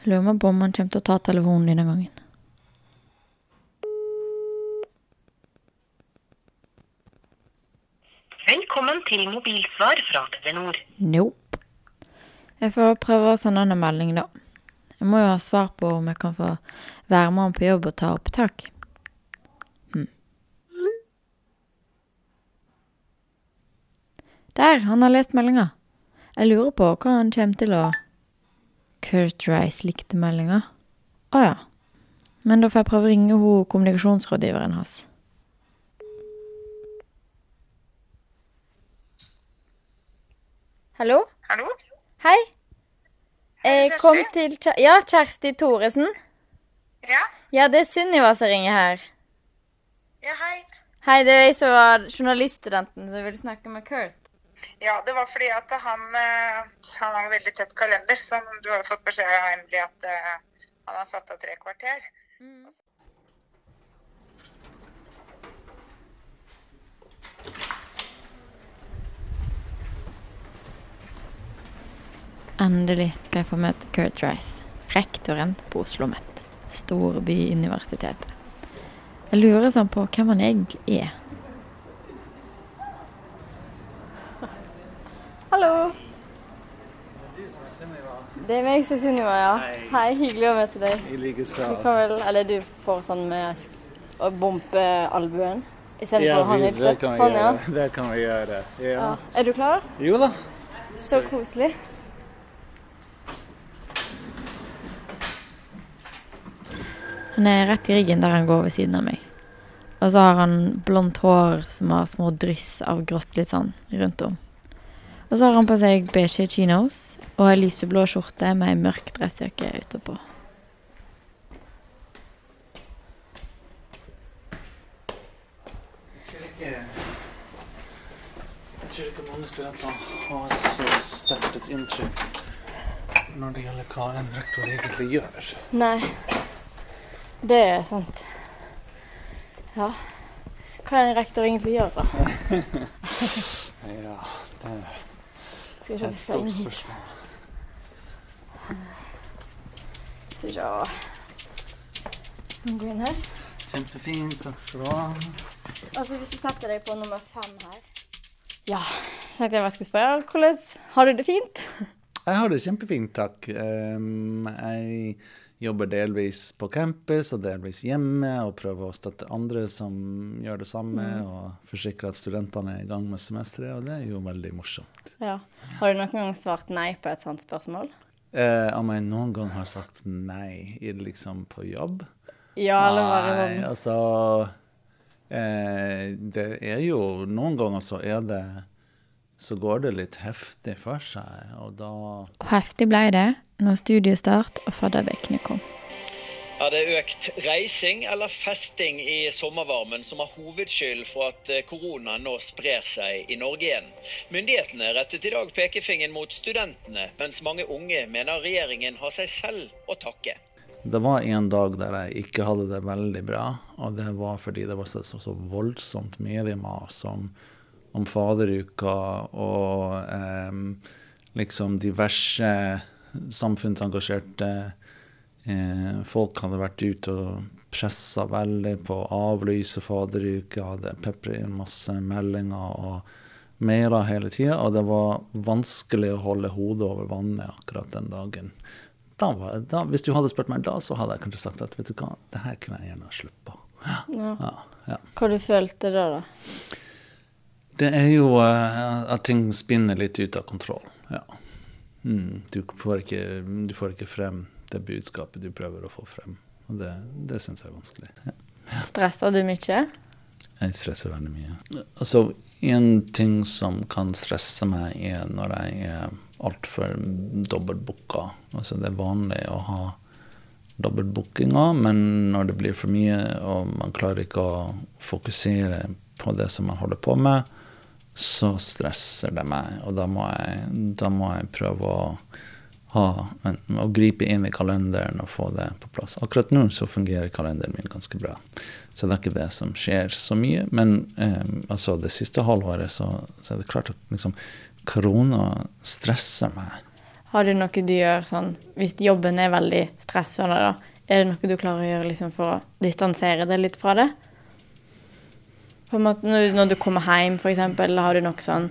Jeg lurer på om han kommer til å ta telefonen denne gangen. Velkommen til mobilsvar fra Telenor. Nope. Jeg får prøve å sende han en melding, da. Jeg må jo ha svar på om jeg kan få være med han på jobb og ta opptak. Hm. Der, han har lest meldinga. Jeg lurer på hva han kommer til å Kurt Rice likte meldinga. Å ja. Men da får jeg prøve å ringe hun kommunikasjonsrådgiveren hans. Hallo? Hallo? Hei. Jeg Kjersti? kom til Kjer- Ja, Kjersti Thoresen. Ja? Ja, det er Sunniva som ringer her. Ja, hei. Hei, det er jeg som var journaliststudenten som vil snakke med Kurt. Ja, det var fordi at han, eh, han har en veldig tett kalender, så du har fått beskjed av Emily at eh, han har satt av tre kvarter. Endelig skal jeg få møte Kurt Rice, rektoren på Oslo OsloMet, storbyuniversitetet. Jeg lurer sånn på hvem han egentlig er. Hallo. Det er meg som er Sunniva, ja. Hei. hyggelig å møte deg. I likeså. Du kan vel, eller du får sånn med å bumpe albuen istedenfor Ja, å ha Sånn, ja. Det kan vi gjøre. Ja. ja. Er du klar? Jo da. Så koselig. Han er rett i ryggen der han går ved siden av meg. Og så har han blondt hår som har små dryss av grått litt sånn rundt om. Og så har han på seg beige chinos og ei lyseblå skjorte med ei mørk dressjakke utapå. Jeg tror ikke mange studenter har så sterkt et inntrykk når det gjelder hva en rektor egentlig gjør. Nei, det er sant. Ja. Hva er en rektor egentlig gjør, da? Ja, det er Skal vi se et om vi skal stort inn hit. spørsmål. Skal vi se. Kan vi gå inn her? Kjempefint, takk skal du ha. Altså, hvis du setter deg på nummer fem her Ja, tenkte jeg bare skulle spørre. Hvordan har du det fint? Jeg har det kjempefint, takk. Um, jeg jobber delvis på campus og delvis hjemme, og prøver å støtte andre som gjør det samme, og forsikre at studentene er i gang med semesteret, og det er jo veldig morsomt. Ja. Har du noen gang svart nei på et sånt spørsmål? Eh, om jeg noen gang har sagt nei i liksom på jobb? Ja, eller bare Nei, sånn altså eh, Det er jo Noen ganger så er det Så går det litt heftig for seg, og da heftig ble det når studiestart og faddervekene kom. Er det økt reising eller festing i sommervarmen som har hovedskyld for at eh, korona nå sprer seg i Norge igjen? Myndighetene rettet i dag pekefingeren mot studentene, mens mange unge mener regjeringen har seg selv å takke. Det var en dag der jeg ikke hadde det veldig bra, og det var fordi det var så, så, så voldsomt mediemas om, om faderuka og eh, liksom diverse samfunnsengasjerte eh, folk hadde vært ute og pressa veldig på å avlyse faderuka, hadde pepret inn masse meldinger og mailer hele tida, og det var vanskelig å holde hodet over vannet akkurat den dagen da var, da, hvis du hadde spurt meg da, så hadde jeg kanskje sagt at vet du hva, det her kunne jeg gjerne ha sluppet. Ja. Ja, ja. Hva du følte da, da? Det er jo uh, at ting spinner litt ut av kontroll. Ja. Mm, du, får ikke, du får ikke frem det budskapet du prøver å få frem. Og det, det syns jeg er vanskelig. Ja. Stresser du mye? Jeg stresser veldig mye. Altså, en ting som kan stresse meg, er når jeg er altfor dobbeltbooka. Altså, det er vanlig å ha dobbeltbookinger, men når det blir for mye, og man klarer ikke å fokusere på det som man holder på med, så stresser det meg. Og da må jeg, da må jeg prøve å, ha, å gripe inn i kalenderen og få det på plass. Akkurat nå så fungerer kalenderen min ganske bra. Så det er ikke det som skjer så mye. Men eh, altså det siste halvåret så, så er det klart at liksom, korona stresser meg. Har du noe du gjør sånn Hvis jobben er veldig stressende, da, er det noe du klarer å gjøre liksom, for å distansere deg litt fra det? På en måte, når, når du kommer hjem, eksempel, har du noe sånn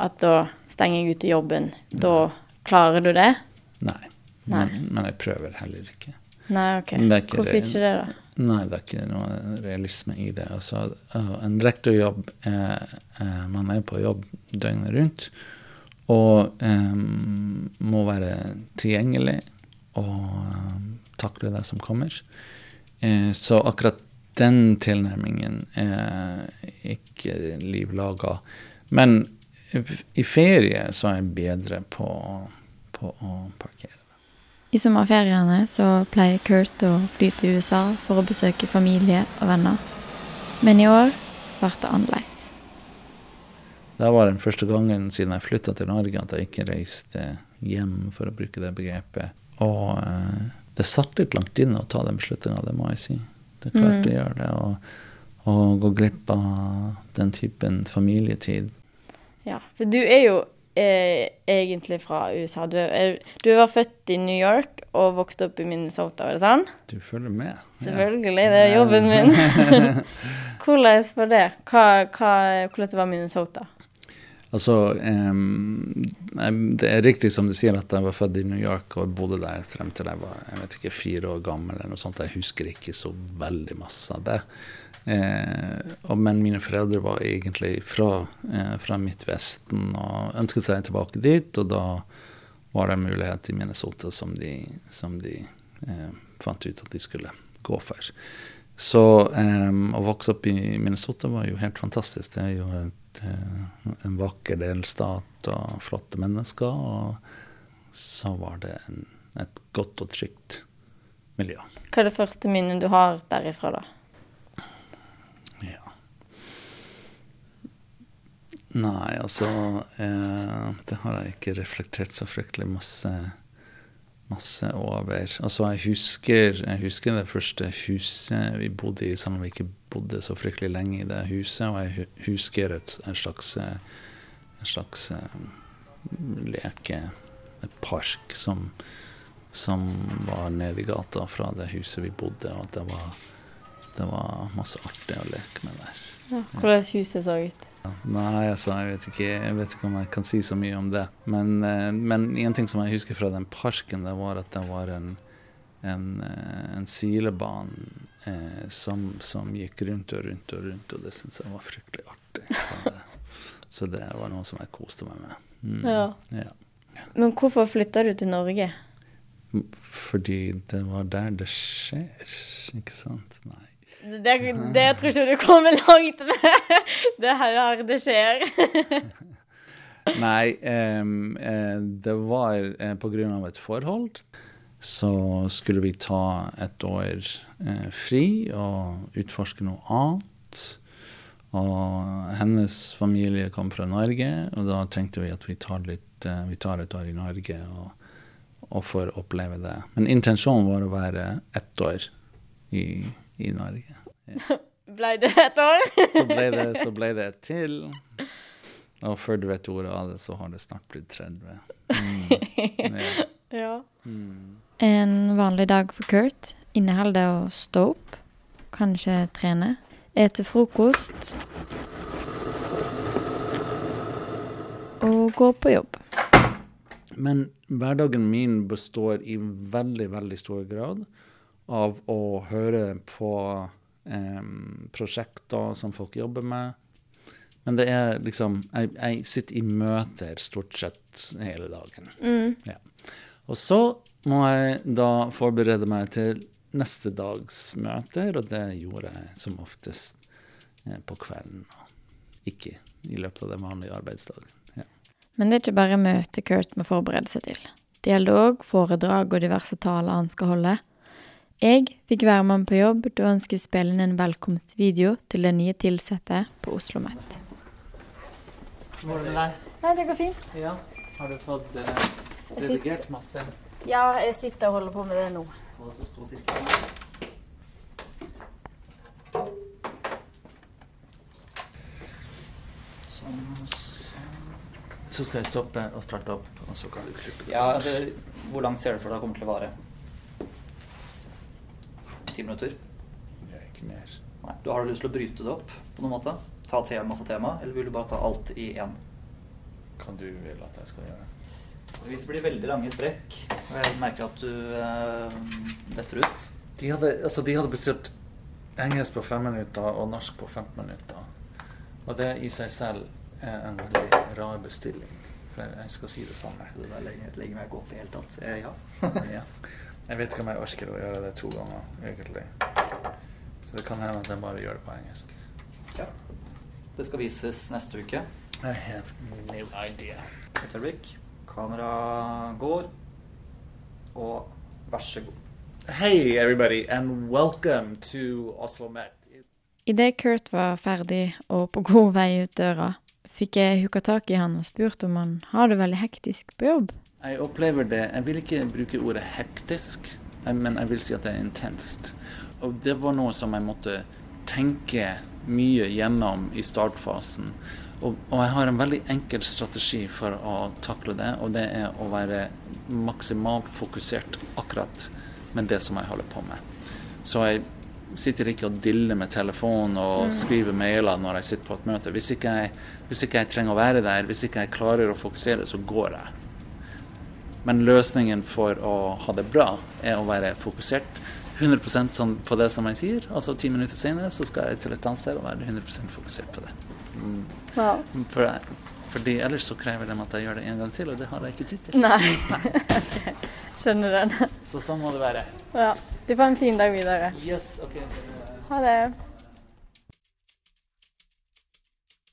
at da stenger jeg ute jobben. Da klarer du det? Nei. Nei. Men, men jeg prøver heller ikke. Nei, OK. Ikke Hvorfor det. ikke det, da? Nei, det er ikke noe realisme i det. Altså, øh, en rektorjobb er eh, Man er på jobb døgnet rundt og eh, må være tilgjengelig og eh, takle det som kommer. Eh, så akkurat den tilnærmingen er ikke liv laga. Men i ferie så er jeg bedre på, på å parkere. I sommerferiene så pleier Kurt å fly til USA for å besøke familie og venner. Men i år ble det annerledes. Det var den første gangen siden jeg flytta til Norge at jeg ikke reiste hjem, for å bruke det begrepet. Og eh, det satt litt langt inne å ta den beslutninga, det må jeg si. Det er klart Mm. det gjør det. Og, og gå glipp av den typen familietid. Ja, for du er jo eh, egentlig fra USA. Du, er, du var født i New York og vokste opp i Minnesota, var det sånn? Du følger med. Selvfølgelig, det er jobben min. hvordan var det? Hva, hva, hvordan var Minnesota? Altså, em, det er riktig som du sier at jeg var født i New York og bodde der frem til jeg var jeg vet ikke, fire år gammel. eller noe sånt. Jeg husker ikke så veldig masse av det. Eh, og, men mine foreldre var egentlig fra, eh, fra Midtvesten og ønsket seg tilbake dit. Og da var det en mulighet i Minnesota som de, som de eh, fant ut at de skulle gå for. Så å vokse opp i Minnesota var jo helt fantastisk. Det er jo et, en vakker delstat og flotte mennesker. Og så var det en, et godt og trygt miljø. Hva er det første minnet du har derifra, da? Ja. Nei, altså eh, Det har jeg ikke reflektert så fryktelig masse, masse over. Altså, jeg husker, jeg husker det første huset vi bodde i, selv om vi ikke bodde så fryktelig lenge i det huset. Og jeg husker et, en slags, en slags eh, leke, et park, som, som var nede i gata fra det huset vi bodde, og at det var det var masse artig å leke med der. Ja, hvordan huset så ut? Nei, altså, jeg vet, ikke, jeg vet ikke om jeg kan si så mye om det. Men, eh, men en ting som jeg husker fra den parken, det var at det var en, en, eh, en silebane eh, som, som gikk rundt og rundt og rundt, og det syntes jeg var fryktelig artig. Så det, så det var noe som jeg koste meg med. Mm, Ja. ja. Men hvorfor flytta du til Norge? Fordi det var der det skjer, ikke sant? Nei. Det, det tror ikke du kommer langt med. Det er her det skjer. Nei, eh, det var eh, på grunn av et forhold. Så skulle vi ta et år eh, fri og utforske noe annet. Og hennes familie kom fra Norge, og da tenkte vi at vi tar, litt, eh, vi tar et år i Norge og, og får oppleve det. Men intensjonen var å være ett år i, i Norge. Blei det et år? Så ble det, så ble det et til. Og før du vet ordet av det, så har det snart blitt 30. Mm. Ja. Ja. Mm. En vanlig dag for Kurt inneholder å stå opp, kanskje trene, ete frokost og gå på jobb. Men hverdagen min består i veldig, veldig stor grad av å høre på em, prosjekter som folk jobber med. Men det er liksom Jeg, jeg sitter i møter stort sett hele dagen. Ja. Og så må jeg da forberede meg til neste dags møter, og det gjorde jeg som oftest eh, på kvelden. Ikke i løpet av den vanlige arbeidsdagen. Ja. Men det er ikke bare møte Kurt må forberede seg til. Òg foredrag og diverse taler han skal holde. Jeg fikk være med ham på jobb da han skulle spille inn en velkomstvideo til den nye ansatte på Oslo Met. Går det med deg? Nei, det går fint. Ja. Har du fått eh, redigert masse? Ja, jeg sitter og holder på med det nå. Så skal jeg stoppe og starte opp, og så kan du klippe det. Ja, altså, Hvor langt ser du for deg det kommer til å vare? Ti minutter? Det er ikke mer. Nei. Du Har lyst til å bryte det opp på noen måte? Ta tema for tema, eller vil du bare ta alt i én? Hva du vil at jeg skal gjøre? Hvis det blir veldig lange strekk, og jeg merker at du eh, detter ut De hadde, altså, de hadde bestilt engelsk på fem minutter og norsk på 15 minutter. Og det i seg selv er en veldig rar bestilling. For jeg skal si det samme. Det der legger, legger meg ikke opp i det hele tatt. Eh, ja. ja. Jeg vet ikke om jeg orker å gjøre det to ganger, egentlig. Så det kan hende at jeg bare gjør det på engelsk. ja. Det skal vises neste uke. I have no idea. Et øyeblikk. Kamera går. Og vær så god. Hei, everybody, and welcome to Oslo Met. Idet Kurt var ferdig og på god vei ut døra, fikk jeg hooka tak i han og spurt om han har det veldig hektisk på jobb. Jeg opplever det Jeg vil ikke bruke ordet hektisk, men jeg vil si at det er intenst. Og det var noe som jeg måtte tenke mye gjennom i startfasen. Og, og jeg har en veldig enkel strategi for å takle det, og det er å være maksimalt fokusert akkurat med det som jeg holder på med. Så jeg sitter ikke og diller med telefonen og skriver mailer når jeg sitter på et møte. Hvis ikke, jeg, hvis ikke jeg trenger å være der, hvis ikke jeg klarer å fokusere, så går jeg. Men løsningen for å ha det bra er å være fokusert 100% sånn på det som jeg sier. Altså ti minutter senere så skal jeg til et annet sted og være 100% fokusert på det. Mm. For, jeg- fordi ellers så krever de at jeg gjør det en gang til, og det har jeg ikke tid til. Nei. Skjønner den. Så sånn må det være. Ja. Du får en fin dag videre. Yes, ok. Ha det.